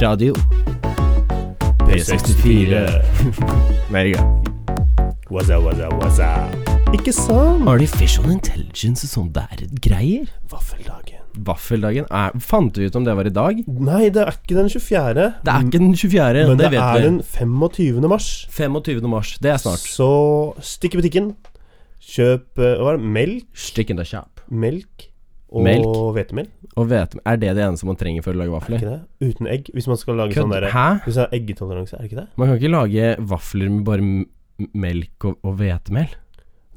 Radio. P64. Very good. up, wazza, up? Ikke sant? Artificial intelligence og sånn der greier. Vaffeldagen. Vaffeldagen er, Fant du ut om det var i dag? Nei, det er ikke den 24. Det er ikke den 24., Men det det, vet er vi. den 25. mars. 25. mars. Det er snart. Så stikk i butikken. Kjøp eh, hva er det? melk, Stikk in the shop. melk og Melk. hvetemel. Og vetemel. er det det eneste man trenger for å lage Er vafler? ikke det? Uten egg. Hvis man skal lage Kød. sånn der, Hæ? Hvis det er eggetoleranse, er det ikke det? Man kan ikke lage vafler med bare melk og, og hvetemel.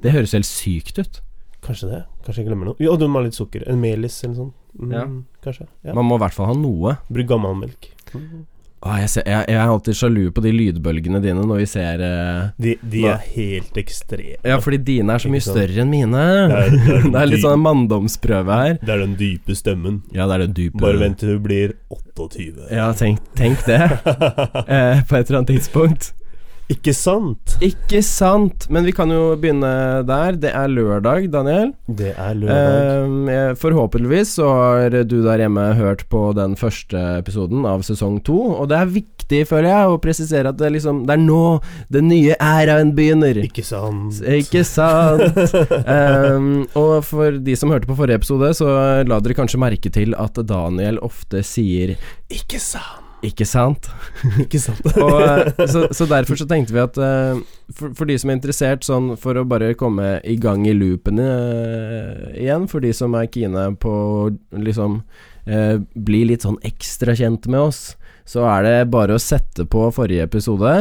Det høres helt sykt ut. Kanskje det. Kanskje jeg glemmer noe. Jo, du må ha litt sukker. En melis eller noe sånt. Mm, Ja. Kanskje. Ja. Man må i hvert fall ha noe. Bruk gammelmelk. Mm. Åh, jeg, ser, jeg, jeg er alltid sjalu på de lydbølgene dine når vi ser eh, De, de er helt ekstreme. Ja, fordi dine er så mye større enn mine. Det er- det er Det er litt sånn manndomsprøve her. Det er den dype stemmen. Ja, det er den dype Bare vent til du blir 28. Ja, tenk, tenk det. eh, på et eller annet tidspunkt. Ikke sant? Ikke sant? Men vi kan jo begynne der. Det er lørdag, Daniel. Det er lørdag. Eh, forhåpentligvis så har du der hjemme hørt på den første episoden av sesong to. Og det er viktig, føler jeg, å presisere at det, liksom, det er nå den nye æraen begynner. Ikke sant? Ikke sant? Ehm, og for de som hørte på forrige episode, så la dere kanskje merke til at Daniel ofte sier Ikke sant? 'Ikke sant'? Ikke sant? Og, eh, så, så derfor så tenkte vi at eh, for, for de som er interessert, sånn for å bare komme i gang i loopene uh, igjen, for de som er kine på liksom uh, bli litt sånn ekstra kjent med oss, så er det bare å sette på forrige episode,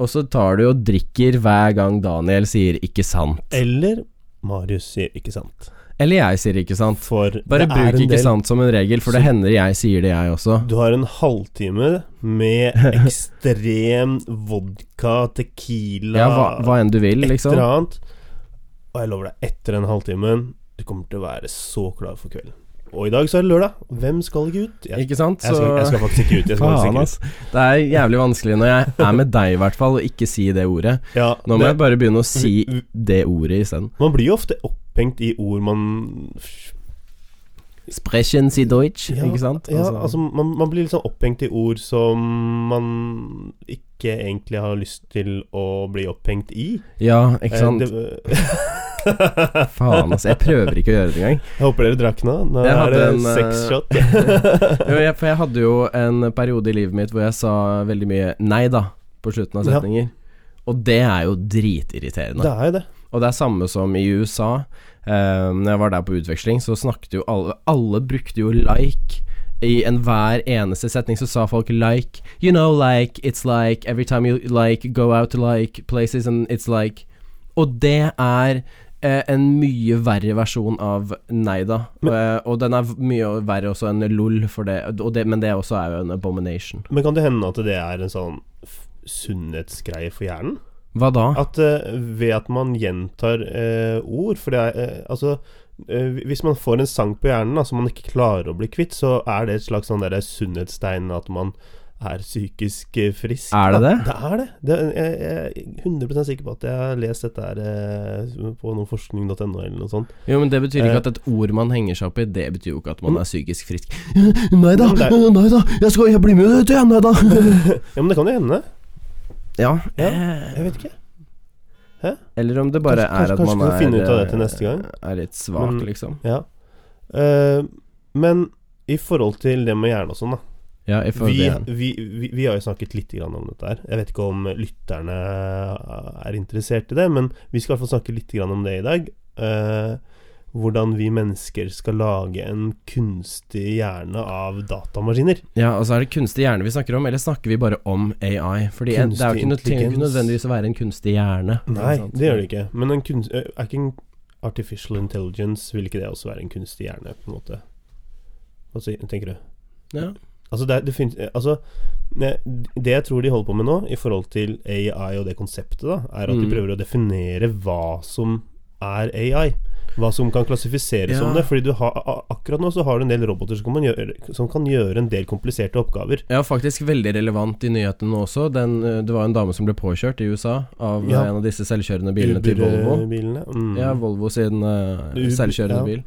og så tar du og drikker hver gang Daniel sier 'ikke sant'. Eller Marius sier ikke sant. Eller jeg sier 'ikke sant'. For Bare bruk 'ikke del- sant' som en regel, for det hender jeg sier det, jeg også. Du har en halvtime med ekstrem vodka, tequila Ja, hva, hva enn du vil, Et liksom. eller annet. Og jeg lover deg, etter den halvtimen Du kommer til å være så klar for kvelden. Og i dag så er det lørdag. Hvem skal ikke ut? Jeg, Ikke sant? jeg, skal, jeg skal faktisk ikke ut. Jeg skal Faen, faktisk ikke ut. ass. Det er jævlig vanskelig når jeg er med deg, i hvert fall, og ikke si det ordet. Ja, Nå må det- jeg bare begynne å si det ordet isteden. Man blir jo ofte opphengt i ord man Sprechen sie Deutsch, Ja, ikke sant? Ja, altså man, man blir litt sånn opphengt i ord som man ikke egentlig har lyst til å bli opphengt i. ja, ikke sant? Eh, det- Faen, altså. Jeg prøver ikke å gjøre det engang. Jeg håper dere drakk nå. Nå Jeg er det en, sexshot. shot. Jo, jeg, for jeg hadde jo en periode i livet mitt hvor jeg sa veldig mye nei da på slutten av Ja. setninger. Og det er jo dritirriterende. det er jo det. Og det er samme som i USA. Uh, når jeg var der på utveksling, så snakket jo alle Alle brukte jo like. I enhver eneste setning så sa folk like. You know, like, it's like Every time you like go out to like places and it's like Og det er eh, en mye verre versjon av nei da. Men- Eh, og den er mye verre også enn lol, for det, og det, men det også er jo en abomination. Men kan det hende at det er en sånn sunnhetsgreie for hjernen? Hva da? At uh, ved at man gjentar uh, ord For det er uh, Altså eh, Hvis man får en sang på hjernen da, som man ikke klarer å bli kvitt, så er det et slags sånn der sunnhetstegn at man er psykisk eh, frisk. Er det det? Det er det. det er, jeg, jeg er 100% sikker på at jeg har lest dette her eh, på noe forskning.no eller noe sånt. Jo, men det betyr ikke Eh. at et ord man henger seg opp i, det betyr jo ikke at man er psykisk frisk. Nei da, nei da, jeg skal jeg blir med til nei da. Ja, men det kan jo hende. Ja, Ja, Jeg vet ikke. eller om det bare Kanskje- er at man ut er, er litt svak, Men- liksom. Ja. Uh, men i forhold til det med hjerne og sånn, da. Ja, Vi, vi, vi, vi har jo snakket litt om dette her. Jeg vet ikke om lytterne er interessert i det, men vi skal i hvert fall snakke litt om det i dag. Eh, hvordan vi mennesker skal lage en kunstig hjerne av datamaskiner. Ja, altså er det kunstig hjerne vi snakker om, eller snakker vi bare om AI? Fordi en- det er jo ikke, noe, Kunstig intelligens. nødvendigvis å være en kunstig hjerne. Nei, det gjør det ikke. Men en kunst, er ikke en artificial intelligence Vil ikke det også være en kunstig hjerne, på en måte? Hva tenker du? Ja. Altså, det, det finnes Altså, det jeg tror de holder på med nå, i forhold til AI og det konseptet, da, er at de Mm. prøver å definere hva som er AI. Hva som kan klassifiseres som det. Fordi du har, akkurat nå så har du en del roboter som kan, gjøre, som kan gjøre en del kompliserte oppgaver. Ja, faktisk veldig relevant i nyhetene nå også. Den, eh, det var en dame som ble påkjørt i USA av Ja. eh, en av disse selvkjørende bilene til Volvo. Uber-bilene. Mm. Ja, Volvo sin eh, Uber, selvkjørende ja. bil.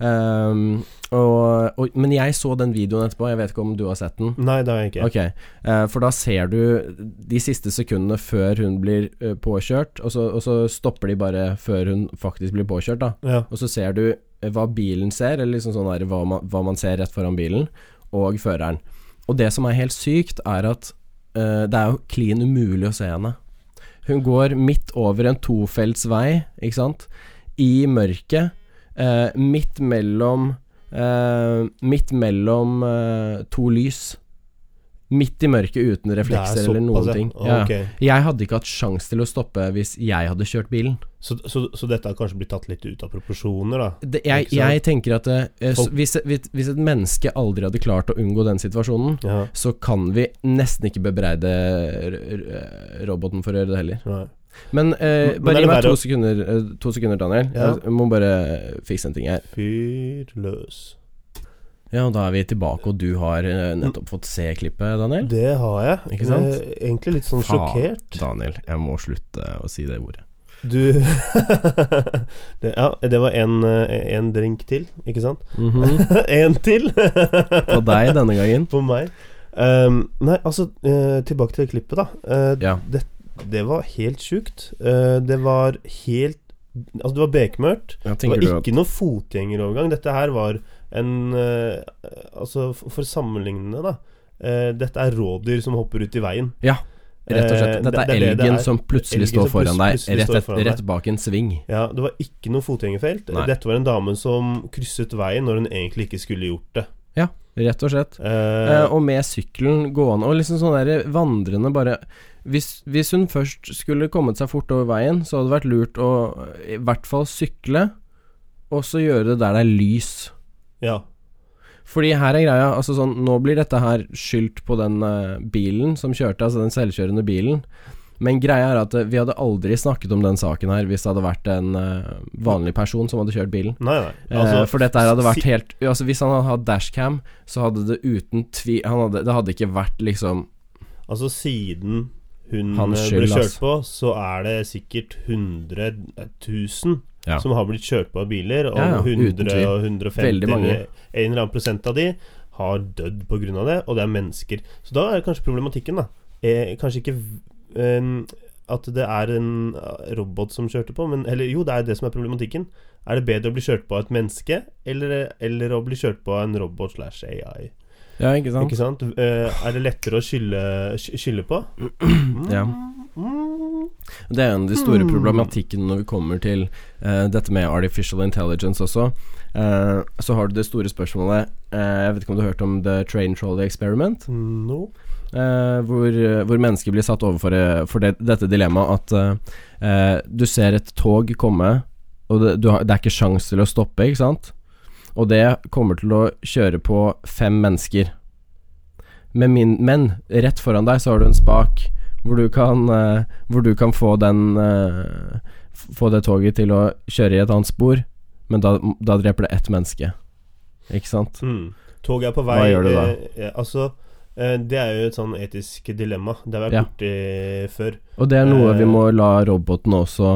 Ehm, og, og, men jeg så den videoen etterpå, jeg vet ikke om du har sett den? Nei, det har jeg ikke. Okay. Uh, for da ser du de siste sekundene før hun blir uh, påkjørt, og så, og så stopper de bare før hun faktisk blir påkjørt, da. Ja. Og så ser du eh, hva bilen ser, eller liksom sånn der, hva, man, hva man ser rett foran bilen, og føreren. Og det som er helt sykt, er at uh, det er jo klin umulig å se henne. Hun går midt over en tofelts vei, ikke sant, i mørket, eh, midt mellom eh, Midt mellom eh, to lys. Midt i mørket uten reflekser eller noen altså. ting. Ja. Jeg hadde ikke hatt sjanse til å stoppe hvis jeg hadde kjørt bilen. Så, så, så dette har kanskje blitt tatt litt ut av proporsjoner, da? Det, jeg, jeg tenker at eh, s- hvis, hvis, et menneske aldri hadde klart å unngå den situasjonen, Ja. så kan vi nesten ikke bebreide r- roboten for å gjøre det heller. Nei. Men, eh, Men bare gi meg to sekunder, eh, to sekunder Daniel. Ja. Jeg må bare fikse en ting her. Fyr løs. Ja, og da er vi tilbake, og du har eh, nettopp fått se klippet, Daniel. Det har jeg. Ikke sant? Jeg er Egentlig litt sånn sjokkert. Daniel, jeg må slutte å si det ordet. Du det, Ja, det var en, eh, en drink til, ikke sant? Mhm. en til! På deg denne gangen. På meg. Um, nei, altså, eh, tilbake til klippet, da. Uh, Ja. det, det var helt sjukt. Eh, det var helt Altså, det var bekmørkt. Ja, Det var ikke at noe fotgjengerovergang. Dette her var en eh, Altså, for, sammenlignende, da. eh, dette er rådyr som hopper ut i veien. Ja, rett og slett. Dette er det er det elgen er. som plutselig Elgen står foran deg, rett, et, foran rett bak en sving. Ja, det var ikke noe fotgjengerfelt. Nei. Dette var en dame som krysset veien når hun egentlig ikke skulle gjort det. Ja, Rett og slett. Eh, Eh, og med sykkelen gående, og liksom sånn der vandrende bare hvis, hvis hun først skulle kommet seg fort over veien, så hadde det vært lurt å i hvert fall sykle, og så gjøre det der det er lys. ja. Fordi her er greia, altså sånn Nå blir dette her skyldt på den eh, bilen som kjørte, altså den selvkjørende bilen. Men greia er at eh, vi hadde aldri snakket om den saken her hvis det hadde vært en uh, vanlig person som hadde kjørt bilen. Nei, nei. Eh, for dette her hadde vært helt Altså Hvis han hadde hatt dashcam, så hadde det uten tvil hadde, Det hadde ikke vært liksom Altså, siden hun eh, skyld, ble kjørt på, så er det sikkert 100 000 Ja. som har blitt kjørt på av biler, og Ja, ja, uten 100 tvil. og 150 Veldig mange. eller en eller annen prosent av de har dødd av det, og det er mennesker. Så da er kanskje problematikken, da eh, Kanskje ikke um, at det er en eh, robot som kjørte på, men Eller jo, det er det som er problematikken. Er det bedre å bli kjørt på av et menneske, eller, eller å bli kjørt på av en robot slash AI? Ja, ikke sant? Ikke sant? Eh, er det lettere å skylde, skylde på? Ja. Mm. Det er en av de store Hmm. problematikkene når vi kommer til eh, dette med artificial intelligence også. Eh, så har du det store spørsmålet eh, Jeg vet ikke om du har hørt om The Train Trolley Experiment? No. Eh, hvor, hvor mennesker blir satt overfor eh, for det, dette dilemmaet at eh, eh, du ser et tog komme, og det, du har, det er ikke sjans til å stoppe, ikke sant? Og det kommer til å kjøre på fem mennesker. Men, min, men rett foran deg så har du en spak hvor du kan, uh, hvor du kan få den uh, Få det toget til å kjøre i et annet spor, men da, da dreper det ett menneske. Ikke sant? Mm. Toget er på vei Hva gjør du da? eh, eh, altså, det er jo et sånn etisk dilemma. Det har vært Ja. borti før. Og det er noe vi må la roboten også?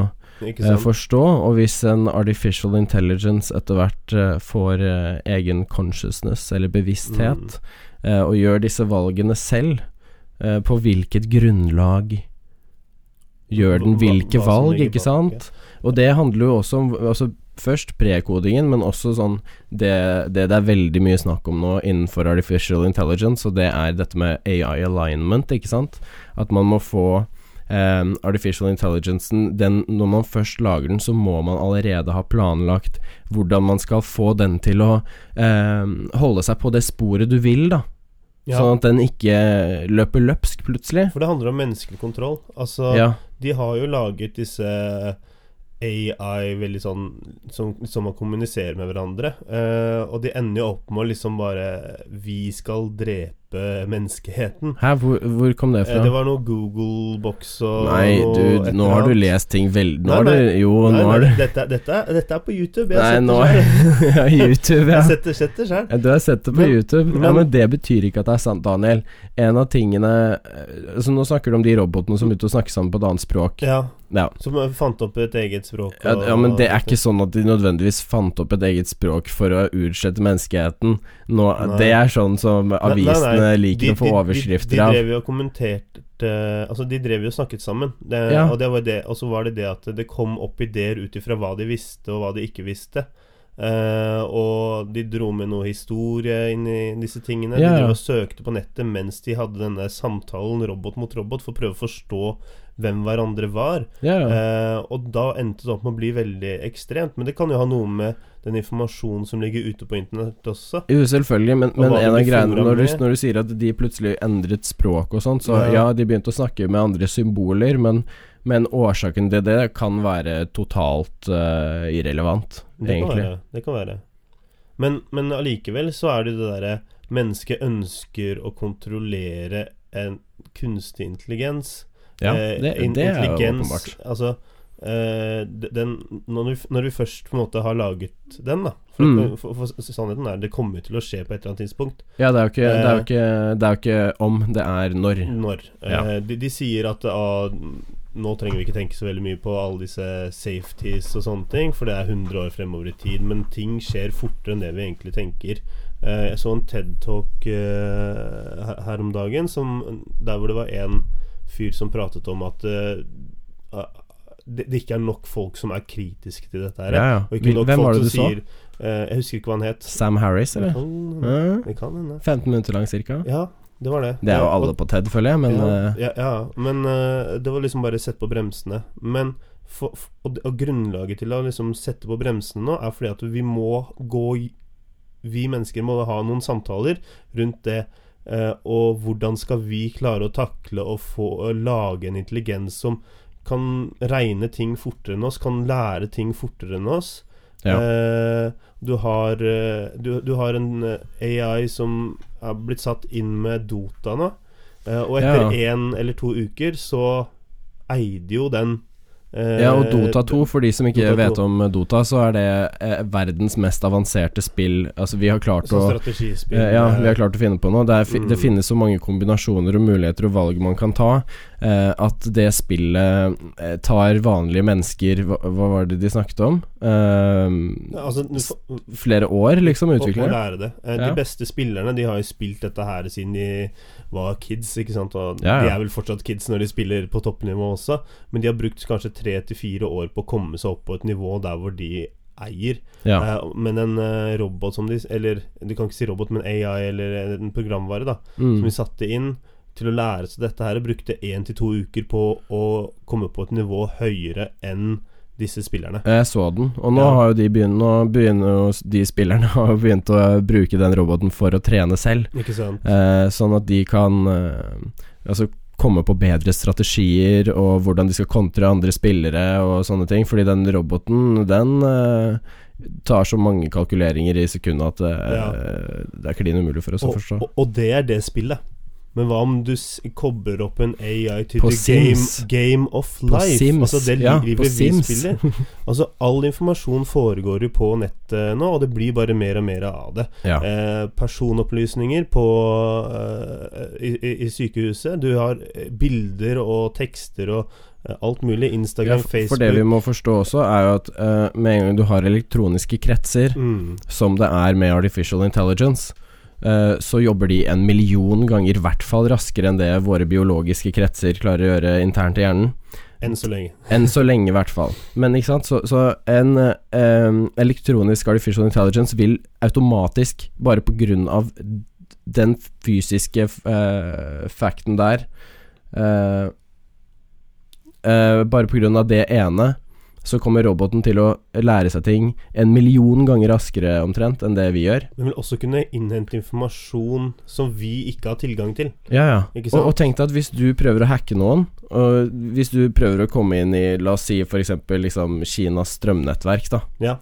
Forstå. Og hvis en artificial intelligence etter hvert eh, får eh, egen consciousness, eller bevissthet, eh, og gjør disse valgene selv, eh, på hvilket grunnlag gjør den hvilke valg, ikke sant? Og det handler jo også om altså Først prekodingen, men også sånn det, det det er veldig mye snakk om nå innenfor artificial intelligence, og det er dette med AI alignment, ikke sant? At man må få eh, artificial intelligencen den, Når man først lager den, så må man allerede ha planlagt hvordan man skal få den til å eh, holde seg på det sporet du vil, da. Ja, Sånn at den ikke løper løpsk plutselig. for det handler om menneskelig kontroll. Altså, Ja. de har jo laget disse AI veldig sånn som, som man kommuniserer med hverandre. eh, og de ender jo opp med å liksom bare Vi skal drepe menneskeheten. Hæ, hvor, hvor kom det Eh, fra? Det var noe Google-boks og Nei, du, nå har du lest ting veldig Nå Nei, har du. Jo, Nei, nå har du dette, dette, er- dette er på YouTube. Jeg Nei, nå. Ja, YouTube, ja. Jeg setter, setter selv. Ja, Du har sett det på Men- YouTube. ja, men- men det betyr ikke at det er sant, Daniel. En av tingene eh, Så Nå snakker du om de robotene som begynte å snakke sammen på et annet språk. Ja, Ja. som fant opp et eget språk. Og- ja, men det er ikke sånn at de nødvendigvis fant opp et eget språk for å utslette menneskeheten. Nå, det er sånn som Nei, nei, avisene nei. de, å få overskrifter de, de, de drev jo og kommenterte Altså, de drev jo og snakket sammen. Det, Ja. Og, det var det, og så var det det at det kom opp ideer ut ifra hva de visste, og hva de ikke visste. Uh, og de dro med noe historie inn i disse tingene. Ja, De ja. drev og søkte på nettet mens de hadde denne samtalen robot mot robot, for å prøve å forstå hvem hverandre var. Ja. Eh, og da endte det opp med å bli veldig ekstremt. Men det kan jo ha noe med den informasjonen som ligger ute på internett også. Jo, selvfølgelig, men, men en av greiene når du, når du sier at de plutselig endret språk og sånt, så ja, Ja. de begynte å snakke med andre symboler, men, men årsaken til det kan være totalt uh, irrelevant, Det kan være. Det kan være. Men, men allikevel så er det det derre Mennesket ønsker å kontrollere en kunstig intelligens. Ja, Eh, det, in- det er jo åpenbart. Altså eh, den, når, vi, når vi først på en måte har laget den, da For, Mm. for, for, sannheten er det kommer til å skje på et eller annet tidspunkt. Ja, det er jo ikke, det er jo Eh, ikke, det er jo ikke om, det er når. Når. Ja. Eh, de, de sier at ah, nå trenger vi ikke tenke så veldig mye på alle disse safeties og sånne ting, for det er 100 år fremover i tid, men ting skjer fortere enn det vi egentlig tenker. Eh, jeg så en TED-talk her- her om dagen som, der hvor det var en fyr som pratet om at det, det ikke er nok folk som er kritiske til dette her. Ja, ja. Og Hvem folk var det du så? sier eh, Jeg husker ikke hva han het. Sam Harris, eller? Det kan hende. 15 minutter lang, cirka? Ja, det var det. Det er jo og- alle på TED, føler jeg, men ja, eh, ja, men uh, det var liksom bare sett på bremsene. Men for, for, og, og grunnlaget til å liksom sette på bremsene nå, er fordi at vi må gå Vi mennesker må ha noen samtaler rundt det. eh, og hvordan skal vi klare å takle å få å lage en intelligens som kan regne ting fortere enn oss, kan lære ting fortere enn oss. Ja. Eh, du, har, eh, du, du har en eh, AI som er blitt satt inn med Dota nå. Eh, og etter én eller to uker så eide jo den Ja, og Dota 2, for de som ikke Dota 2. vet om Dota, så er det eh, verdens mest avanserte spill. Altså, vi har klart å Sånn strategispill. Eh, Ja, vi har klart å finne på noe. Det, er, mm. det finnes så mange kombinasjoner og muligheter og valg man kan ta, at det spillet eh, tar vanlige mennesker hva, hva var det de snakket om? Eh, Altså, flere år, liksom, å, å det. lære det. Eh, Ja. De beste spillerne De har jo spilt dette her siden de var kids, ikke sant. Og Ja, ja. De er vel fortsatt kids når de spiller på toppnivå også, men de har brukt kanskje tre til fire år på å komme seg opp på et nivå der hvor de eier. Ja. Uh, men en uh, robot som de Eller du kan ikke si robot, men AI eller en programvare, da. Som de vi satte inn til å lære seg dette her, brukte én til to uker på å komme på et nivå høyere enn disse spillerne. Jeg så den, og nå Ja. har jo de begynt begynner de spillerne har begynt å bruke den roboten for å trene selv. Ikke sant? Eh, sånn at de kan eh, Altså komme på bedre strategier og hvordan de skal kontre andre spillere og sånne ting. Fordi den roboten, den eh, tar så mange kalkuleringer i sekundet at eh, Ja. det er klin umulig for oss å forstå. og, og det er det spillet. Men hva om du kobler opp en AI til På the game, game of På life? Sims, altså det ja, livet vi spiller. Altså All informasjon foregår jo på nettet nå, og det blir bare mer og mer av det. Ja. Eh, personopplysninger på eh, i, i, i sykehuset. Du har eh, bilder og tekster og eh, alt mulig. Instagram, ja, for Facebook det vi må forstå også, er jo at eh, med en gang du har elektroniske kretser, mm. som det er med artificial intelligence, så jobber de en million ganger, i hvert fall raskere enn det våre biologiske kretser klarer å gjøre internt i hjernen. Enn så lenge. Enn så lenge, i hvert fall. Men ikke sant, så, så en eh, elektronisk artificial intelligence vil automatisk, bare på grunn av den fysiske uh, facten der eh, eh, Bare på grunn av det ene, så kommer roboten til å lære seg ting en million ganger raskere omtrent enn det vi gjør. Den vil også kunne innhente informasjon som vi ikke har tilgang til. Ja, ja. Og, sant? og tenk deg at hvis du prøver å hacke noen, og hvis du prøver å komme inn i, la oss si f.eks. Liksom Kinas strømnettverk, da. Ja.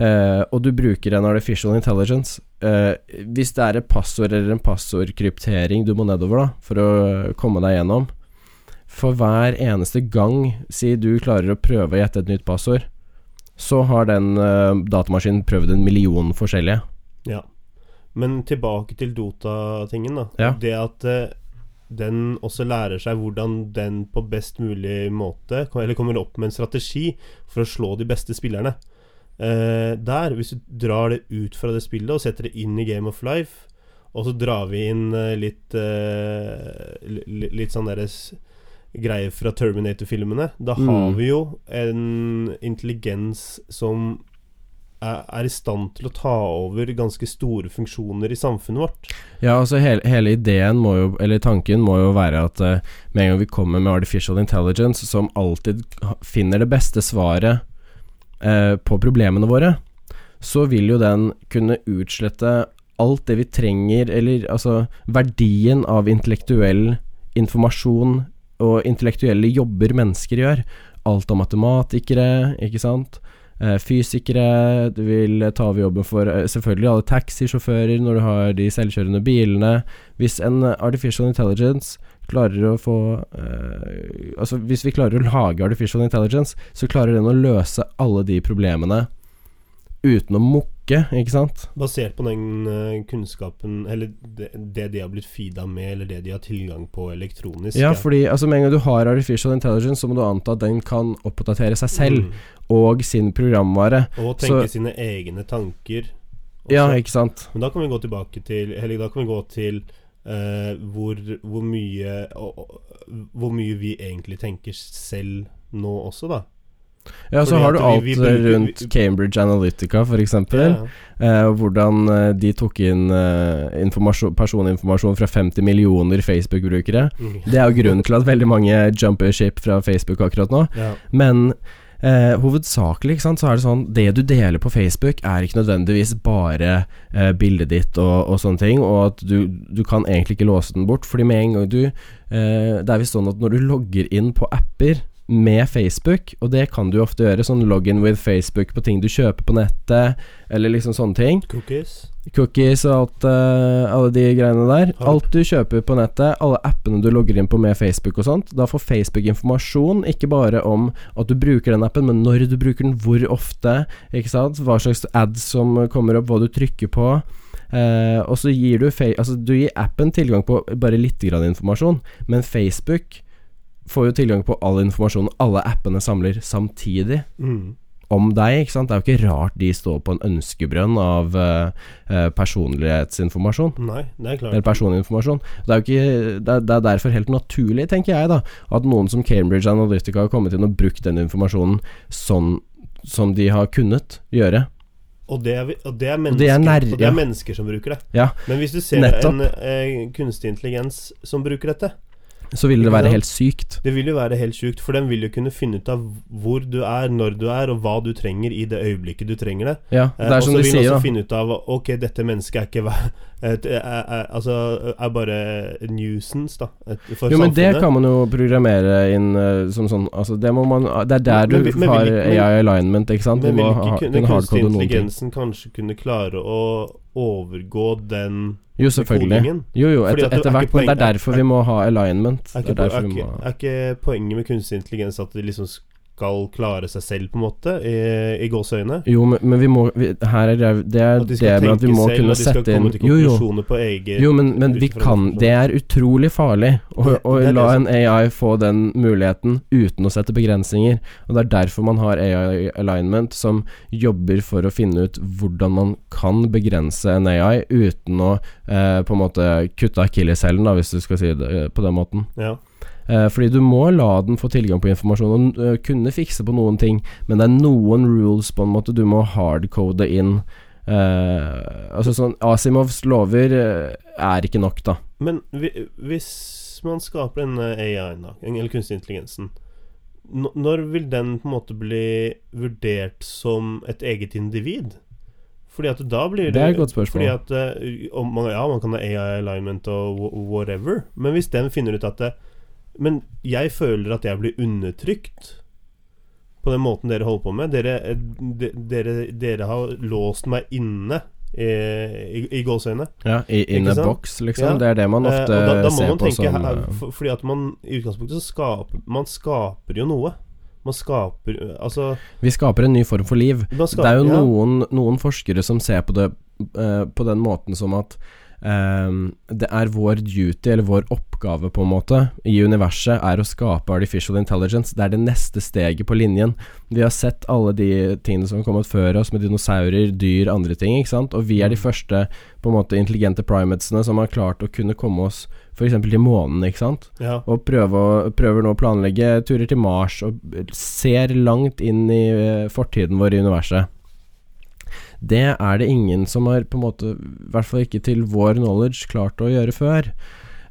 eh, og du bruker en artificial intelligence eh, Hvis det er et passord eller en passordkryptering du må nedover da for å komme deg gjennom For hver eneste gang, si du klarer å prøve å gjette et nytt passord, så har den uh, datamaskinen prøvd en million forskjellige. Ja. Men tilbake til Dota-tingen, da. Ja. Det at uh, den også lærer seg hvordan den på best mulig måte Eller kommer opp med en strategi for å slå de beste spillerne. Uh, der, hvis du drar det ut fra det spillet og setter det inn i Game of Life, og så drar vi inn litt Litt sånn deres greier fra Terminator-filmene, da Mm. har vi jo en intelligens som er, er i stand til å ta over ganske store funksjoner i samfunnet vårt. Ja, altså hele, hele ideen må jo, eller tanken må jo være at uh, med en gang vi kommer med artificial intelligence, som alltid finner det beste svaret uh, på problemene våre, så vil jo den kunne utslette alt det vi trenger, eller altså verdien av intellektuell informasjon og intellektuelle jobber mennesker gjør. Alt av matematikere, ikke sant. Eh, fysikere, du vil ta over jobben for eh, selvfølgelig alle taxisjåfører når du har de selvkjørende bilene. Hvis en eh, artificial intelligence klarer å få eh, Altså hvis vi klarer å lage artificial intelligence, så klarer den å løse alle de problemene uten å mukke, ikke sant? Basert på den eh, kunnskapen, eller det, det de har blitt feeda med, eller det de har tilgang på elektronisk. Ja, fordi altså med en gang du har artificial intelligence, så må du anta at den kan oppdatere seg selv Mm. og sin programvare. Og tenke Så- sine egne tanker. også. Ja, ikke sant? Men da kan vi gå tilbake til Eller da kan vi gå til uh, hvor, hvor mye og, Hvor mye vi egentlig tenker selv nå også, da. Ja, så Fordi har du alt vi- vi vi, rundt Cambridge Analytica, eksempel. Ja. Eh, hvordan eh, de tok inn eh, personinformasjon fra 50 millioner Facebook-brukere. Mm. Det er jo grunnen til at veldig mange jumper ship fra Facebook akkurat nå. ja. Men eh, hovedsakelig sant, så er det sånn Det du deler på Facebook, er ikke nødvendigvis bare eh, bildet ditt og, og sånne ting, og at du, du kan egentlig ikke låse den bort. Fordi med en gang du eh, Det er visst sånn at når du logger inn på apper med Facebook, og det kan du ofte gjøre, sånn login with Facebook på ting du kjøper på nettet, eller liksom sånne ting. Cookies. Cookies og alt, uh, alle de greiene der. Hard. Alt du kjøper på nettet, alle appene du logger inn på med Facebook og sånt, da får Facebook informasjon ikke bare om at du bruker den appen, men når du bruker den, hvor ofte, ikke sant, hva slags ads som kommer opp, hva du trykker på. Uh, og så gir du, altså, du gir appen tilgang på bare litt grann informasjon, men Facebook får jo tilgang på all informasjonen alle appene samler samtidig Mm. om deg, ikke sant. Det er jo ikke rart de står på en ønskebrønn av eh, personlighetsinformasjon. Nei, det er klart. Eller personinformasjon. Det er jo ikke det er, det er derfor helt naturlig, tenker jeg, da, at noen som Cambridge Analytica har kommet inn og brukt den informasjonen sånn som de har kunnet gjøre. Og det er, og det Og det nær- og det er mennesker som bruker det. Ja, Men hvis du ser Nettopp. en eh, kunstig intelligens som bruker dette, så ville det være helt sykt. det vil jo være helt sykt, for den vil jo kunne finne ut av hvor du er, når du er, og hva du trenger i det øyeblikket du trenger det. Ja, Eh, det er som og så vil den også da. finne ut av Ok, dette mennesket er ikke et, er, er, Altså er bare nuisance, da. Et, for Jo, men det kan man jo programmere inn eh, som sånn Altså, det må man Det er der Men- du men- har men- AI alignment, ikke sant? Men vil ikke den kunne noen ting. intelligensen kanskje kunne klare å overgå den Jo, selvfølgelig. Jo, jo, et, etter, er hvert, men det er derfor vi må ha alignment. Er ikke, er er, ikke, er ikke poenget med kunstig intelligens at det liksom skal klare seg selv, på en måte, i, i gåseøyne? Jo, men, men vi må vi, Her er det Det er det med at vi må selv, kunne sette inn Jo, jo. på Jo, men, men vi kan Det er utrolig farlig å, Det- å la en AI få den muligheten uten å sette begrensninger. Og Det er derfor man har AI alignment, som jobber for å finne ut hvordan man kan begrense en AI uten å eh, på en måte kutte akilleshælen, hvis du skal si det eh, på den måten. Ja. Eh, fordi du må la den få tilgang på informasjon og eh, kunne fikse på noen ting, men det er noen rules på en måte du må hardcode inn. Eh, altså sånn Asimovs lover er ikke nok, da. Men vi, hvis man skaper denne AI-en, eller kunstig intelligensen Når vil den på en måte bli vurdert som et eget individ? Fordi at da blir det Det er et godt spørsmål. Fordi at om man, Ja, man kan ha AI alignment og whatever, men hvis den finner ut at det, Men jeg føler at jeg blir undertrykt på den måten dere holder på med. Dere, eh, de, dere, dere har låst meg inne eh, i, i gåseøyne. Ja, i, in a box, liksom. Ja. Det er det man Eh, ofte eh, da, da må ser man på tenke som her, eh, for, Fordi at man i utgangspunktet så skaper Man skaper jo noe. Man skaper Altså Vi skaper en ny form for liv. skaper, Det er jo ja. noen, noen forskere som ser på det eh, på den måten som at eh, det er vår duty, eller vår oppgave på en måte, i universet, er å skape artificial intelligence. Det er det neste steget på linjen. Vi har sett alle de tingene som har kommet før oss, med dinosaurer, dyr, andre ting, ikke sant. Og vi er de Mm. første på en måte intelligente primatesene som har klart å kunne komme oss f.eks. til månen, ikke sant. ja. Og prøve å, prøver nå å planlegge turer til Mars, og ser langt inn i eh, fortiden vår i universet. Det er det ingen som har, på en måte, i hvert fall ikke til vår knowledge, klart å gjøre før.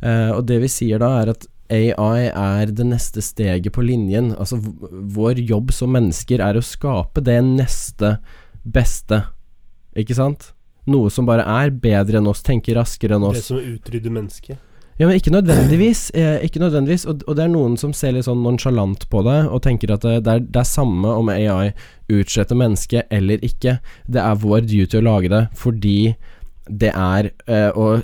Eh, og det vi sier da, er at AI er det neste steget på linjen. Altså vår jobb som mennesker er å skape det neste beste, ikke sant? Noe som bare er bedre enn oss, tenker raskere enn oss. Det som utrydder mennesket. Ja, men ikke nødvendigvis. Eh, ikke nødvendigvis og, og det er noen som ser litt sånn nonsjalant på det, og tenker at det, er, det er samme om AI utsletter mennesket eller ikke. Det er vår duty å lage det fordi det er eh, å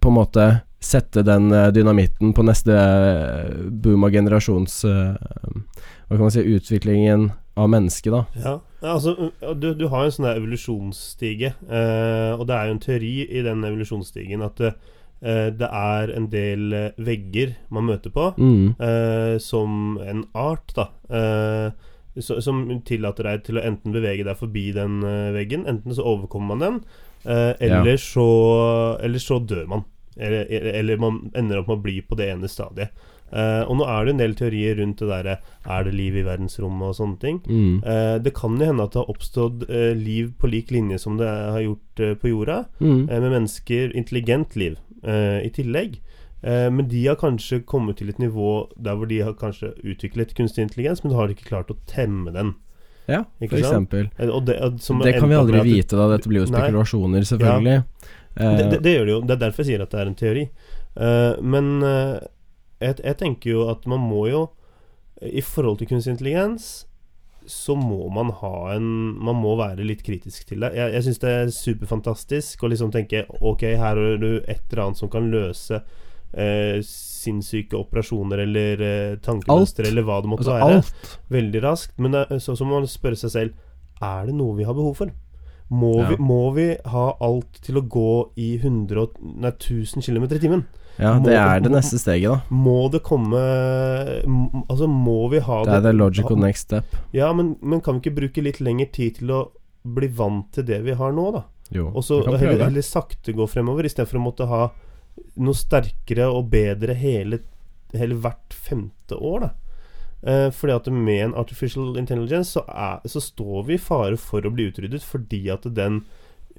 på en måte sette den eh, dynamitten på neste eh, boom av generasjons eh, Hva kan man si utviklingen av mennesket, da. Ja, altså du, du har en sånn der evolusjonsstige, eh, og det er jo en teori i den evolusjonsstigen at eh, det er en del eh, vegger man møter på, Mm. eh, som en art, da. Eh, så, som tillater deg til å enten bevege deg forbi den eh, veggen, enten så overkommer man den, eh, eller, så, eller så dør man. Eller, eller man ender opp med å bli på det ene stadiet. Eh, og nå er det en del teorier rundt det derre Er det liv i verdensrommet og sånne ting. Mm. Eh, det kan jo hende at det har oppstått eh, liv på lik linje som det har gjort eh, på jorda, Mm. eh, med mennesker. Intelligent liv eh, i tillegg. Eh, men de har kanskje kommet til et nivå der hvor de har kanskje utviklet kunstig intelligens, men har ikke klart å temme den. Ja, Ikke for sant? eksempel. Eh, og det, som Det kan vi aldri vite, da. Dette blir jo spekulasjoner, selvfølgelig. Det, det, Eh, det gjør det jo. Det er derfor jeg sier at det er en teori. Uh, men uh, jeg, jeg tenker jo at man må jo I forhold til kunstig intelligens så må man ha en Man må være litt kritisk til det. Jeg, jeg syns det er superfantastisk å liksom tenke Ok, her har du et eller annet som kan løse eh, sinnssyke operasjoner eller eh, tankemønstre eller hva det måtte altså være alt. veldig raskt. Men det, er- så, så må man spørre seg selv Er det noe vi har behov for. Må, Ja. vi, må vi ha alt til å gå i 100, nei, 1000 km i timen? Ja, må- det er det neste steget, da. Må det komme Altså, må vi ha Det er the logical next step. Ja, men, men kan vi ikke bruke litt lengre tid til å bli vant til det vi har nå, da? Jo, Og så heller, heller sakte gå fremover, istedenfor å måtte ha noe sterkere og bedre hele, hele hvert femte år, da. Eh, fordi at med en artificial intelligence så, er, så står vi i fare for å bli utryddet fordi at den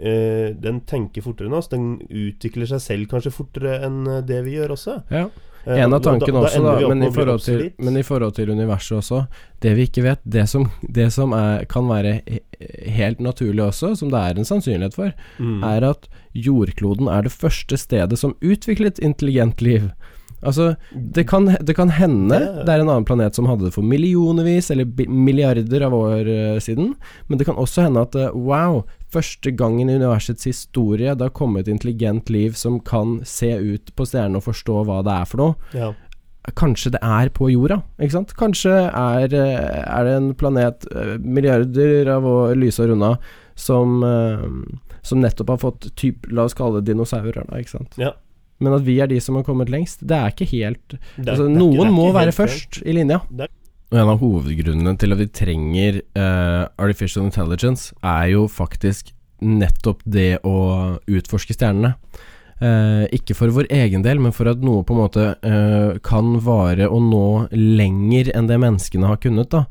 eh, Den tenker fortere enn oss. Den utvikler seg selv kanskje fortere enn eh, det vi gjør også. Ja. Eh, En av da- tankene da også, da, da, men i, til, men i forhold til universet også Det vi ikke vet, det som, det som er, kan være helt naturlig også, som det er en sannsynlighet for, Mm. er at jordkloden er det første stedet som utviklet intelligent liv. Altså, det kan, det kan hende Det- er en annen planet som hadde det for millionervis eller milliarder av år eh, siden, men det kan også hende at eh, wow, første gangen i universets historie det har kommet intelligent liv som kan se ut på stjernene og forstå hva det er for noe. ja. Kanskje det er på jorda, ikke sant? Kanskje er, eh, er det en planet milliarder av år lysår unna som, som nettopp har fått typ, La oss kalle det dinosaurer, da, ikke sant? Ja. Men at vi er de som har kommet lengst, det er ikke helt er- Altså, er ikke- noen er må ikke være først i linja. Og en av hovedgrunnene til at vi trenger uh, artificial intelligence, er jo faktisk nettopp det å utforske stjernene. Uh, ikke for vår egen del, men for at noe på en måte uh, kan vare og nå lenger enn det menneskene har kunnet. da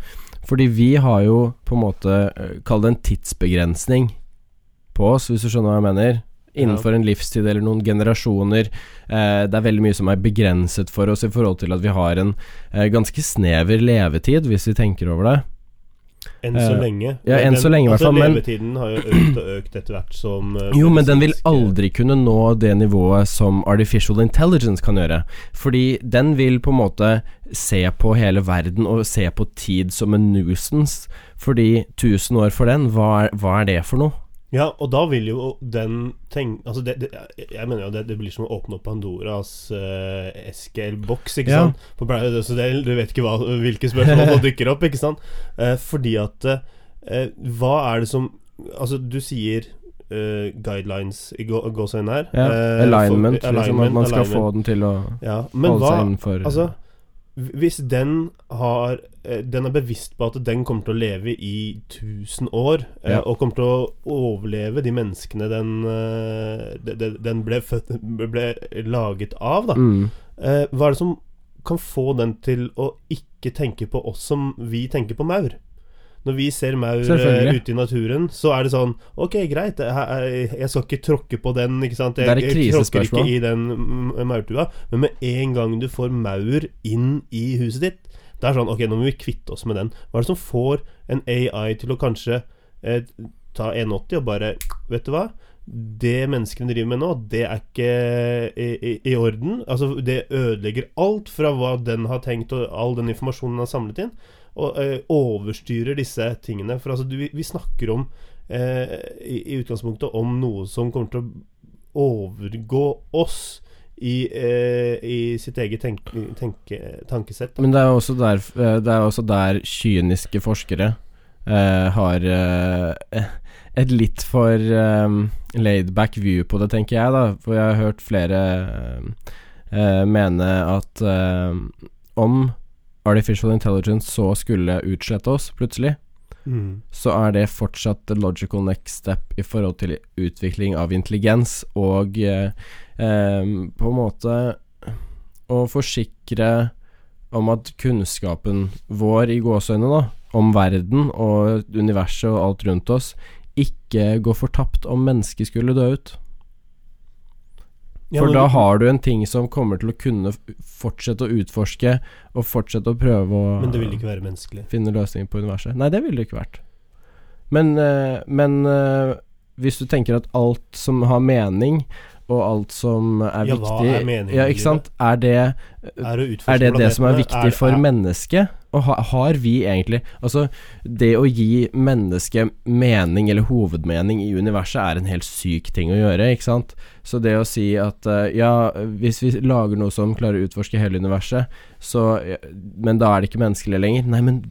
Fordi vi har jo på en måte Kall det en tidsbegrensning på oss, hvis du skjønner hva jeg mener. Innenfor en livstid eller noen generasjoner. Eh, det er veldig mye som er begrenset for oss i forhold til at vi har en eh, ganske snever levetid, hvis vi tenker over det. Enn så Eh, lenge. ja, enn så lenge i hvert altså, fall, men- Levetiden har jo økt og økt etter hvert som uh, Jo, men den vil aldri kunne nå det nivået som artificial intelligence kan gjøre. Fordi den vil på en måte se på hele verden og se på tid som en nuisance. Fordi 1000 år for den, hva er, hva er det for noe? Ja, og da vil jo den tenke Altså, det, det, jeg mener jo det, det blir som å åpne opp Pandoras uh, SQL-boks, ikke Ja. sant? På Paradise Dussedale, du vet ikke hva, hvilke spørsmål som dukker opp, ikke sant? Uh, fordi at uh, Hva er det som Altså, du sier Uh, guidelines i gå- gåseøynene her. Ja, eh, alignment, for- liksom, at man skal alignment. få den til å Ja, men holde hva seg innenfor Altså, hvis den har eh, Den er bevisst på at den kommer til å leve i 1000 år, eh, Ja. og kommer til å overleve de menneskene den, eh, de- de- den ble, født, ble laget av, da. mm. Hva er det som kan få den til å ikke tenke på oss som vi tenker på maur? Når vi ser maur eh, ute i naturen, så er det sånn Ok, greit, jeg, skal ikke tråkke på den, ikke sant? Jeg, jeg tråkker ikke i den maurtua. Men med en gang du får maur inn i huset ditt, det er sånn Ok, nå må vi kvitte oss med den. Hva er det som får en AI til å kanskje eh, ta 1,80 og bare Vet du hva? Det menneskene driver med nå, det er ikke i, i, i orden. Altså, det ødelegger alt fra hva den har tenkt, og all den informasjonen den har samlet inn, og eh, overstyrer disse tingene. For altså, du, vi, snakker om eh, i, i utgangspunktet om noe som kommer til å overgå oss i, eh, i sitt eget tenk, tenke, tankesett. da. Men det er også der, eh, det er også der kyniske forskere eh, har eh, et litt for eh, laidback view på det, tenker jeg, da. For jeg har hørt flere mene at om artificial intelligence så skulle utslette oss plutselig, Mm. så er det fortsatt the logical next step i forhold til utvikling av intelligens, og eh, eh, på en måte å forsikre om at kunnskapen vår, i gåseøynene, da, om verden og universet og alt rundt oss, ikke går fortapt om mennesket skulle dø ut. For ja, da har du en ting som kommer til å kunne fortsette å utforske, og fortsette å prøve å Men det vil ikke være menneskelig. finne løsninger på universet. Nei, det ville det ikke vært. Men, eh, men eh, hvis du tenker at alt som har mening, og alt som er Ja, hva viktig er meningen Ja, ikke sant? Er det Er, det, er det det som er viktig for er, mennesket? Og ha, har vi egentlig Altså, det å gi mennesket mening, eller hovedmening, i universet er en helt syk ting å gjøre, ikke sant? Så det å si at eh, ja, hvis vi lager noe som klarer å utforske hele universet, så Men da er det ikke menneskelig lenger. Nei, men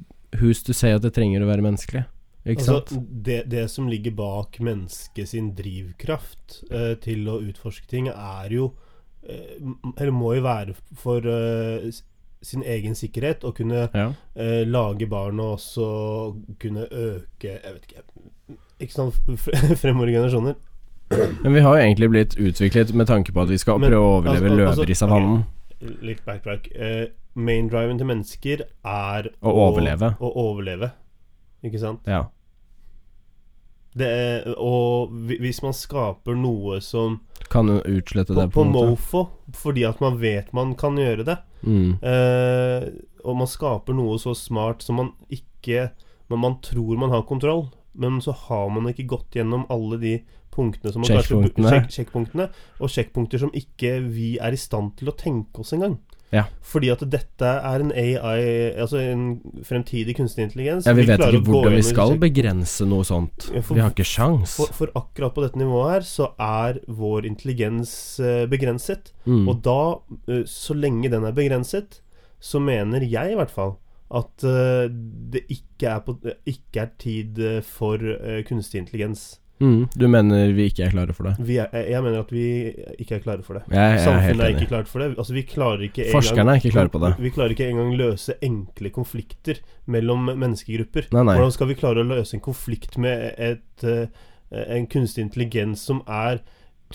who's to say at det trenger å være menneskelig? Altså, det, det som ligger bak mennesket sin drivkraft eh, til å utforske ting, er jo eh, Eller må jo være for eh, sin egen sikkerhet å kunne Ja. eh, lage barn og også kunne øke Jeg vet ikke Ikke sant fremover generasjoner. Men vi har jo egentlig blitt utviklet med tanke på at vi skal Men, prøve å overleve altså- altså- løver i savannen. Litt backtrack. Eh, Maindriven til mennesker er Å overleve. Å overleve. Ikke sant? Ja. Det er, og hvis man skaper noe som Kan utslette det, på på måte. mofo, fordi at man vet man kan gjøre det. Mm. Eh, og man skaper noe så smart som man ikke Men man tror man har kontroll, men så har man ikke gått gjennom alle de punktene som man kanskje Sjekkpunktene. sjekk, Sjekkpunktene. Og sjekkpunkter som ikke vi er i stand til å tenke oss engang. Ja. Fordi at dette er en AI, altså en fremtidig kunstig intelligens. Ja, vi vet ikke hvordan vi skal begrense noe sånt. For- Vi har ikke sjans. for, for akkurat på dette nivået her, så er vår intelligens eh, begrenset. Mm. Og da, eh, så lenge den er begrenset, så mener jeg i hvert fall at eh, det ikke er, på, ikke er tid for kunstig intelligens. Mm. Du mener vi ikke er klare for det? Vi er, jeg mener at vi ikke er klare for det. Jeg, jeg Samfunnet er er ikke klart for det. Altså, vi klarer ikke engang Forskerne er ikke klare på det. Vi klarer ikke engang løse enkle konflikter mellom menneskegrupper. Nei, nei. Hvordan skal vi klare å løse en konflikt med et, eh, en kunstig intelligens som er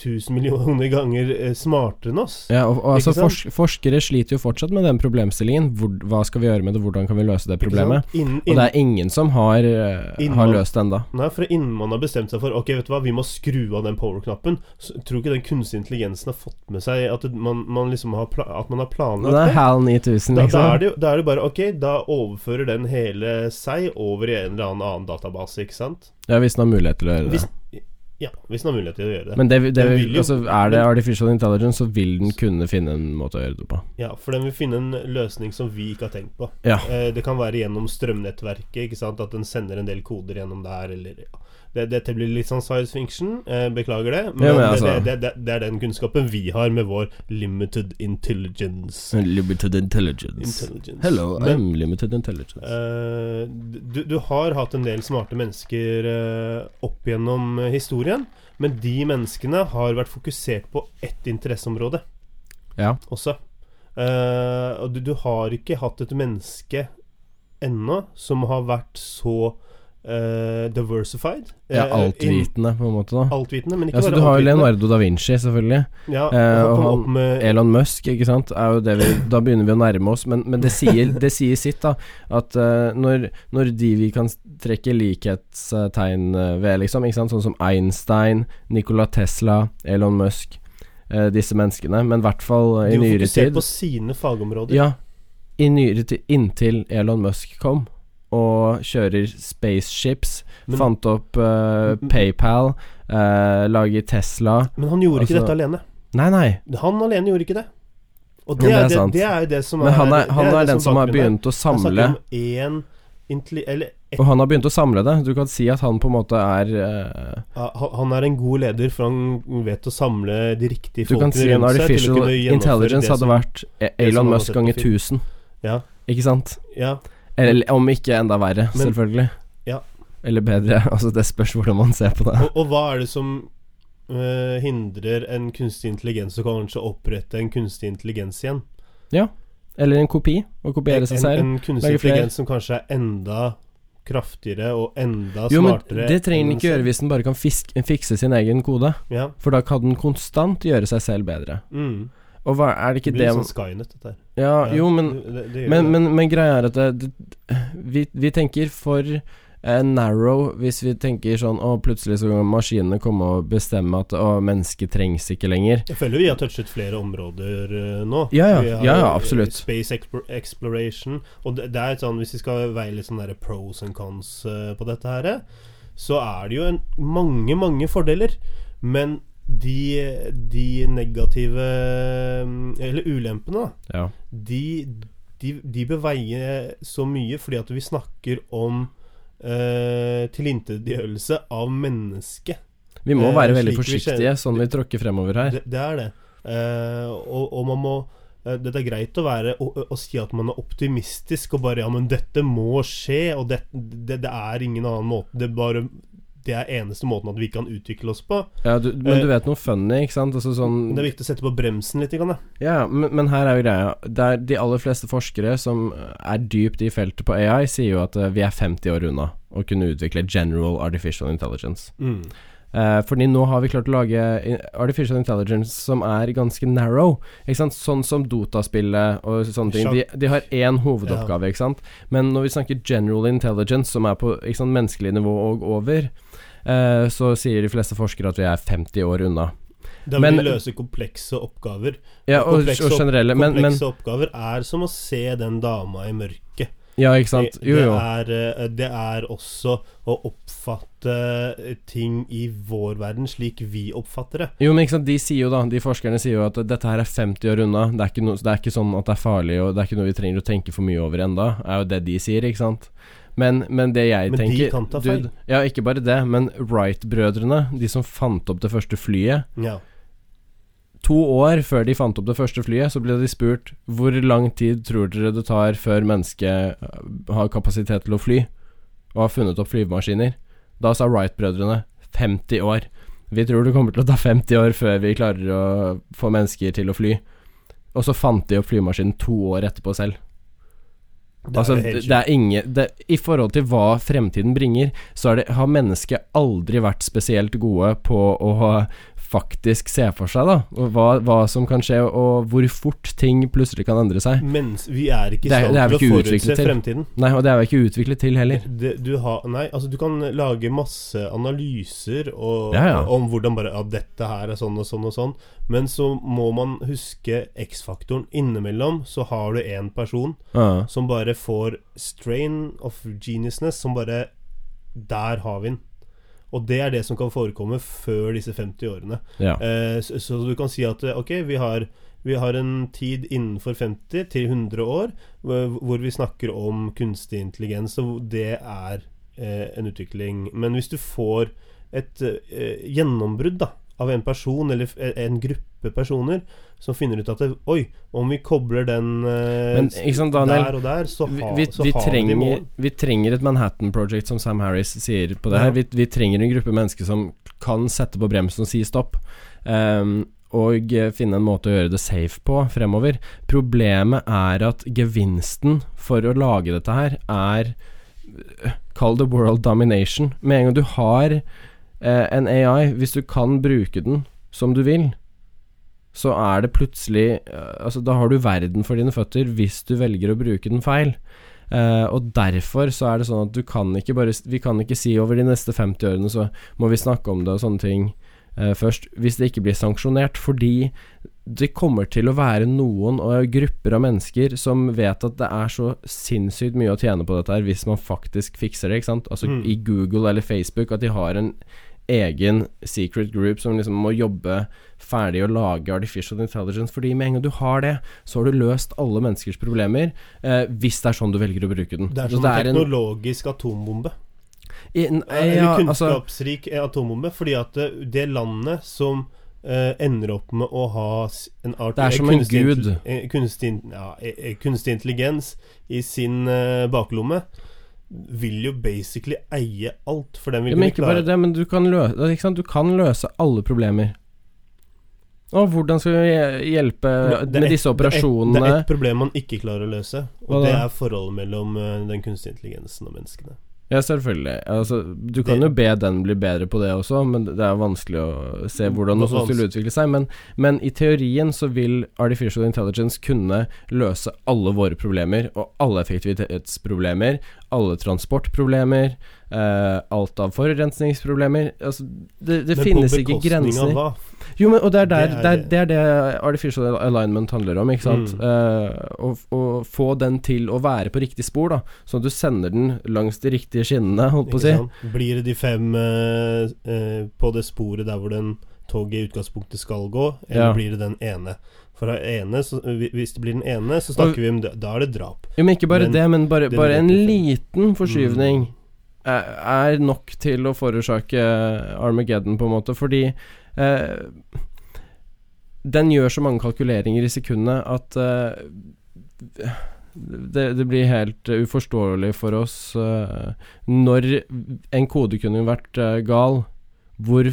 tusen millioner ganger eh, smartere enn oss. Ja, og, og altså Ikke fors forskere sliter jo fortsatt med den problemstillingen. Hvor, hva skal vi gjøre med det, hvordan kan vi løse det problemet? sant? Innen, Og det er ingen som har, eh, Innen har løst det ennå. Nei, for innen man har bestemt seg for Ok, vet du hva, vi må skru av den power-knappen tror ikke den kunstige intelligensen har fått med seg At man, man liksom har, pla at man har planlagt Det er HAL 9000, da, da, liksom. er det, da er det bare Ok, da overfører den hele seg over i en eller annen annen database, ikke sant? Ja, hvis den har mulighet til å gjøre det. Hvis, ja, hvis den har mulighet til å gjøre det Men det, det, vil jo- altså, er det artificial intelligence, så vil den kunne finne en måte å gjøre det på. Ja, for den vil finne en løsning som vi ikke har tenkt på Ja. eh, Det kan være gjennom strømnettverket, ikke sant? At den sender en del koder gjennom der, eller ja. Det, Dette blir litt sånn science fiction, eh, beklager det Men, Ja, men det- altså- det, det, det, er den kunnskapen vi har med vår limited intelligence Limited intelligence. Intelligence. Hello, Men- I'm limited intelligence. Eh, du, du har hatt en del smarte mennesker eh, opp gjennom eh, historien, men de menneskene har vært fokusert på ett interesseområde ja. også. Eh, og du, du har ikke hatt et menneske ennå som har vært så eh, diversified. ja, Eh, altvitende, på en måte, da. Altvitende, men ikke Ja, så bare du har jo. Leonardo da Vinci, selvfølgelig. Ja, uh, og han- med Elon Musk, ikke sant. Er vi, da begynner vi å nærme oss, men, men det, sier, det sier sitt, da. At når, når de vi kan trekke likhetstegn ved, liksom, ikke sant. Sånn som Einstein, Nikola Tesla, Elon Musk, disse menneskene. Men i hvert fall eh, De i var nyere fokusert på sine fagområder. Ja, i nyere tid, inntil Elon Musk kom. Og kjører spaceships. Men- fant opp uh, PayPal. uh, lager Tesla. Men han gjorde ikke Altså- dette alene. Nei, nei. Han alene gjorde ikke det. Og Ja, det, det er er, det, det er jo det som Men han er, han er er den som har er. begynt å samle én. Eller et, Og han har begynt å samle det. Du kan si at han på en måte er uh, han han er en god leder, for han vet å samle de riktige Du kan folkene si en rundt seg til å artificial kunne gjennomføre intelligence hadde vært Elon Musk ganger film. 1000. Ja, Ikke sant? ja. Eller om ikke enda verre, Men- selvfølgelig. Ja. Eller bedre. Altså, det spørs hvordan man ser på det. Og, og hva er det som eh, hindrer en kunstig intelligens å kanskje opprette en kunstig intelligens igjen? Ja. Eller en kopi. Å kopiere seg selv. en kunstig Lage flere. intelligens som kanskje er enda kraftigere og enda Jo, men smartere. det trenger den ikke gjøre hvis den bare kan fisk, fikse sin egen kode. Ja. For da kan den konstant gjøre seg selv bedre. Mm. Og hva er det Det ikke blir det litt sånn Skynet, dette her. Ja, jo, men det, det Men, men, men greia er at vi, vi tenker for eh, narrow hvis vi tenker sånn Å, plutselig så kan maskinene komme og bestemme at å, mennesket trengs ikke lenger. Jeg føler vi har touchet flere områder uh, nå. Ja, ja. Vi har, Ja, ja, eh, absolutt. Space exploration. Og det, er et sånn Hvis vi skal veie litt sånn der pros and cons uh, på dette her, så er det jo en, mange, mange fordeler. Men de, de negative mm, Eller ulempene, da. Ja. De, de, de bør veie så mye fordi at vi snakker om eh, tilintetgjørelse av mennesket. Vi må Eh, være veldig forsiktige vi sånn vi tråkker fremover her. Det, det er det. Eh, og, og man må eh, Det er greit å være å, å si at man er optimistisk og bare Ja, men dette må skje, og det, det, det er ingen annen måte. Det bare Det er eneste måten at vi kan utvikle oss på. Ja, du, men du Eh, vet noe funny, ikke sant? Altså sånn det er viktig å sette på bremsen litt. Ja, men, men her er jo greia. Det er de aller fleste forskere som er dypt i feltet på AI, sier jo at eh, vi er 50 år unna å kunne utvikle general artificial intelligence. Mm. Eh, fordi nå har vi klart å lage artificial intelligence som er ganske narrow. Ikke sant? Sånn som Dota-spillet og sånne ting. De, de har én hovedoppgave, sant. Men når vi snakker general intelligence, som er på menneskelig nivå og over, uh, så sier de fleste forskere at vi er 50 år unna. Da Men- vil vi løse komplekse oppgaver. Ja, og, komplekse og generelle, men, men oppgaver er som å se den dama i mørket. Ja, ikke sant. Jo, Jo, det, er, eh, det er også å oppfatte eh, ting i vår verden slik vi oppfatter det. Jo, men ikke sant, de sier jo da De forskerne sier jo at dette her er 50 år unna. Det er ikke, no, det er ikke sånn at det er farlig, og det er ikke noe vi trenger å tenke for mye over enda Er jo det de sier, ikke sant. Men, men det jeg Men de tenker kan ta feil. dude, Ja, ikke bare det, men Wright-brødrene, de som fant opp det første flyet Ja. To år før de fant opp det første flyet, så ble de spurt hvor lang tid tror dere det tar før mennesket har kapasitet til å fly, og har funnet opp flyvemaskiner. Da sa Wright-brødrene 50 år. Vi tror det kommer til å ta 50 år før vi klarer å få mennesker til å fly. Og så fant de opp flymaskinen to år etterpå selv. Det altså, det, er ingen det, I forhold til hva fremtiden bringer, så det, har mennesket aldri vært spesielt gode på å faktisk ser for seg, da. Og hva, hva som kan skje, og hvor fort ting plutselig kan endre seg. Mens vi er ikke i stand vi til å forutse fremtiden. Nei, og det er jo ikke utviklet til heller. Det, du, har, nei, altså du kan lage masse analyser og, Ja, ja. om hvordan bare Ja, dette her er sånn og sånn og sånn. Men så må man huske X-faktoren. Innimellom så har du en person Ja. som bare får strain of geniusness, som bare Der har vi den. Og det er det som kan forekomme før disse 50 årene. ja. Eh, så, så du kan si at eh, ok, vi har, vi har en tid innenfor 50 til 100 år hvor, hvor vi snakker om kunstig intelligens, og det er eh, en utvikling. Men hvis du får et eh, gjennombrudd da, av en person eller en gruppe personer som finner ut at det, Oi, om vi kobler den eh, Men sant, Daniel? der og der, så, Vi, ha, vi, så vi, har vi trenger, mål. vi trenger et Manhattan Project, som Sam Harris sier på det Ja. her. Vi, vi trenger en gruppe mennesker som kan sette på bremsen og si stopp. Um, og eh, finne en måte å gjøre det safe på fremover. Problemet er at gevinsten for å lage dette her er Call Kall det world domination. Med en gang du har eh, en AI, hvis du kan bruke den som du vil, så er det plutselig eh, Altså, da har du verden for dine føtter hvis du velger å bruke den feil. Uh, og derfor så er det sånn at du kan ikke bare Vi kan ikke si over de neste 50 årene så må vi snakke om det og sånne ting uh, først, hvis det ikke blir sanksjonert. Fordi det kommer til å være noen og grupper av mennesker som vet at det er så sinnssykt mye å tjene på dette her hvis man faktisk fikser det, ikke sant. Altså Mm. i Google eller Facebook at de har en egen secret group som liksom må jobbe ferdig og lage artificial intelligence. Fordi med en gang du har det, så har du løst alle menneskers problemer, eh, hvis det er sånn du velger å bruke den. Det er som som en en- teknologisk atombombe. i, n- Eller kunnskapsrik altså, atombombe. Fordi at det, det landet som eh, ender opp med å ha en art, Det er som som en gud. eh, Kunstig, ja, eh, eh, kunstig intelligens i sin eh, baklomme vil jo basically eie alt, for den vil ja, men ikke bare klare det, men du kan, løse, du kan løse alle problemer. Og hvordan skal vi hjelpe med disse Det er ett- operasjonene? Det er ett problem man ikke klarer å løse, og det er forholdet mellom eh, den kunstige intelligensen og menneskene. Ja, selvfølgelig. Altså, du kan Det- jo be den bli bedre på det også, men det er vanskelig å se hvordan noe sånt vil utvikle seg. Men, men i teorien så vil artificial intelligence kunne løse alle våre problemer, og alle effektivitetsproblemer, alle transportproblemer, uh, alt av forurensningsproblemer. Altså, det, det Men på bekostning. Av hva? Jo, men, og det er, der, Det er det. det er det artificial alignment handler om, ikke sant. Mm. uh, å, å få den til å være på riktig spor, da. Sånn at du sender den langs de riktige skinnene, holdt på å si. sant? Blir det de fem uh, eh, på det sporet der hvor den toget i utgangspunktet skal gå, eller Ja. blir det den ene? For ene, så, hvis det blir den ene, så snakker vi om det, da er det drap. Jo, men ikke bare Men det, men bare, bare en liten forskyvning Mm. er, nok til å forårsake Armageddon, på en måte, fordi eh, den gjør så mange kalkuleringer i sekundet at eh, det, det blir helt uforståelig for oss uh, når en kode kunne vært uh, gal. Hvor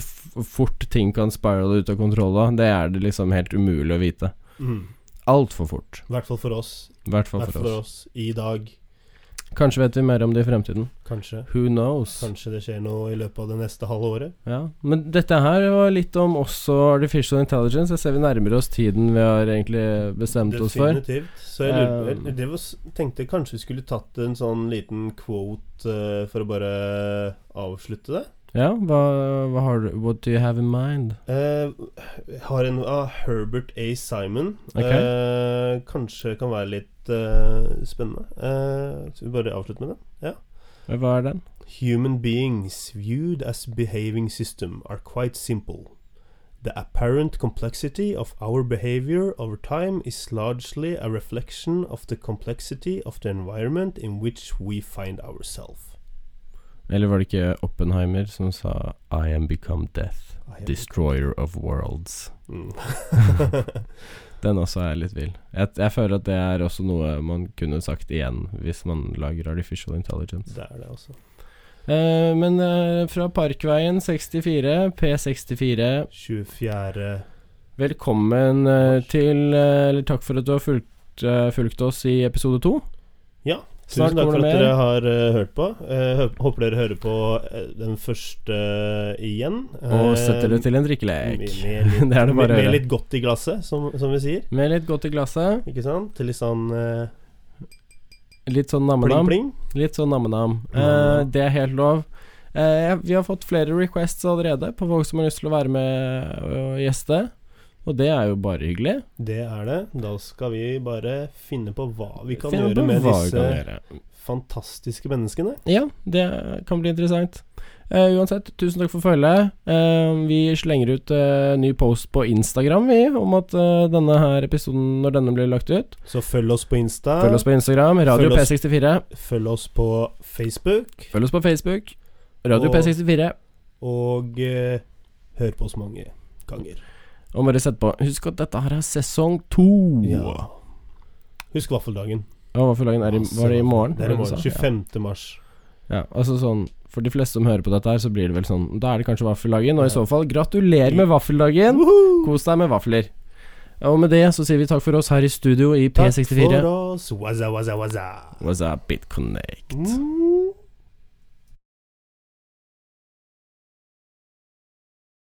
fort ting kan spirale ut av kontroll da, det er det liksom helt umulig å vite. Mm. Altfor fort. I hvert fall for oss. I hvert fall for for oss i dag. Kanskje vet vi mer om det i fremtiden. Kanskje. Who knows? Kanskje det skjer noe i løpet av det neste halve året. Ja, Men dette her var litt om også artificial intelligence. Jeg ser vi nærmer oss tiden vi har egentlig bestemt oss for. Definitivt. Så jeg lurer, Um, det var, tenkte kanskje vi skulle tatt en sånn liten quote uh, for å bare avslutte det. Ja, hva, hva har du What do you have in mind? Uh, har en av Herbert A. Simon. Ok. Uh, kanskje kan være litt eh, spennende. Skal vi bare avslutte med den? Ja. Hva er den? Human beings viewed as behaving system are quite simple. The apparent complexity of our behavior over time is largely a reflection of the complexity of the environment in which we find ourselves. Eller var det ikke Oppenheimer som sa I am become death, destroyer of worlds. Mm. Den også er litt vill. Jeg, jeg føler at det er også noe man kunne sagt igjen hvis man lager artificial intelligence. det er det, også. Eh, men eh, fra Parkveien 64, P64 24. Velkommen eh, til eh, Eller takk for at du har fulgt, eh, fulgt oss i episode to. Ja. Tusen takk for at dere har uh, hørt på. Uh, håper dere hører på eh, den første igjen. Og setter det til en drikkelek. Med, med, litt, Det er det med, med litt godt i glasset, som, som vi sier. Med litt godt i glasset. Ikke sant? Til litt sånn eh, Litt sånn nammenam. Litt sånn nammenam. Eh, Nammenam. det er helt lov. Eh, vi har fått flere requests allerede på folk som har lyst til å være med og gjeste. Og det er jo bare hyggelig. Det er det. Da skal vi bare finne på hva vi kan Finne gjøre med disse gjøre. fantastiske menneskene. Ja, det kan bli interessant. Uh, uansett, tusen takk for følget. Uh, vi slenger ut uh, ny post på Instagram, vi, om at denne her episoden, når denne blir lagt ut Så følg oss på Insta. Følg oss på Instagram, Radio Følg oss- P64. Følg oss på Facebook. Følg oss på Facebook, Radio Og- P64. Og hør på oss mange ganger. Og bare sett på. Husk at dette her er sesong to. Ja. Husk vaffeldagen. Ja, Vaffeldagen er i, var det i morgen? Det er i morgen. sa? 25. mars. Ja. ja, altså sånn For de fleste som hører på dette her, så blir det vel sånn Da er det kanskje vaffeldagen, og i så fall gratulerer med vaffeldagen! Kos deg med vafler. Og med det så sier vi takk for oss her i studio i P64. Takk for oss. Wazza, wazza, wazza. Waza, BitConnect. Mm.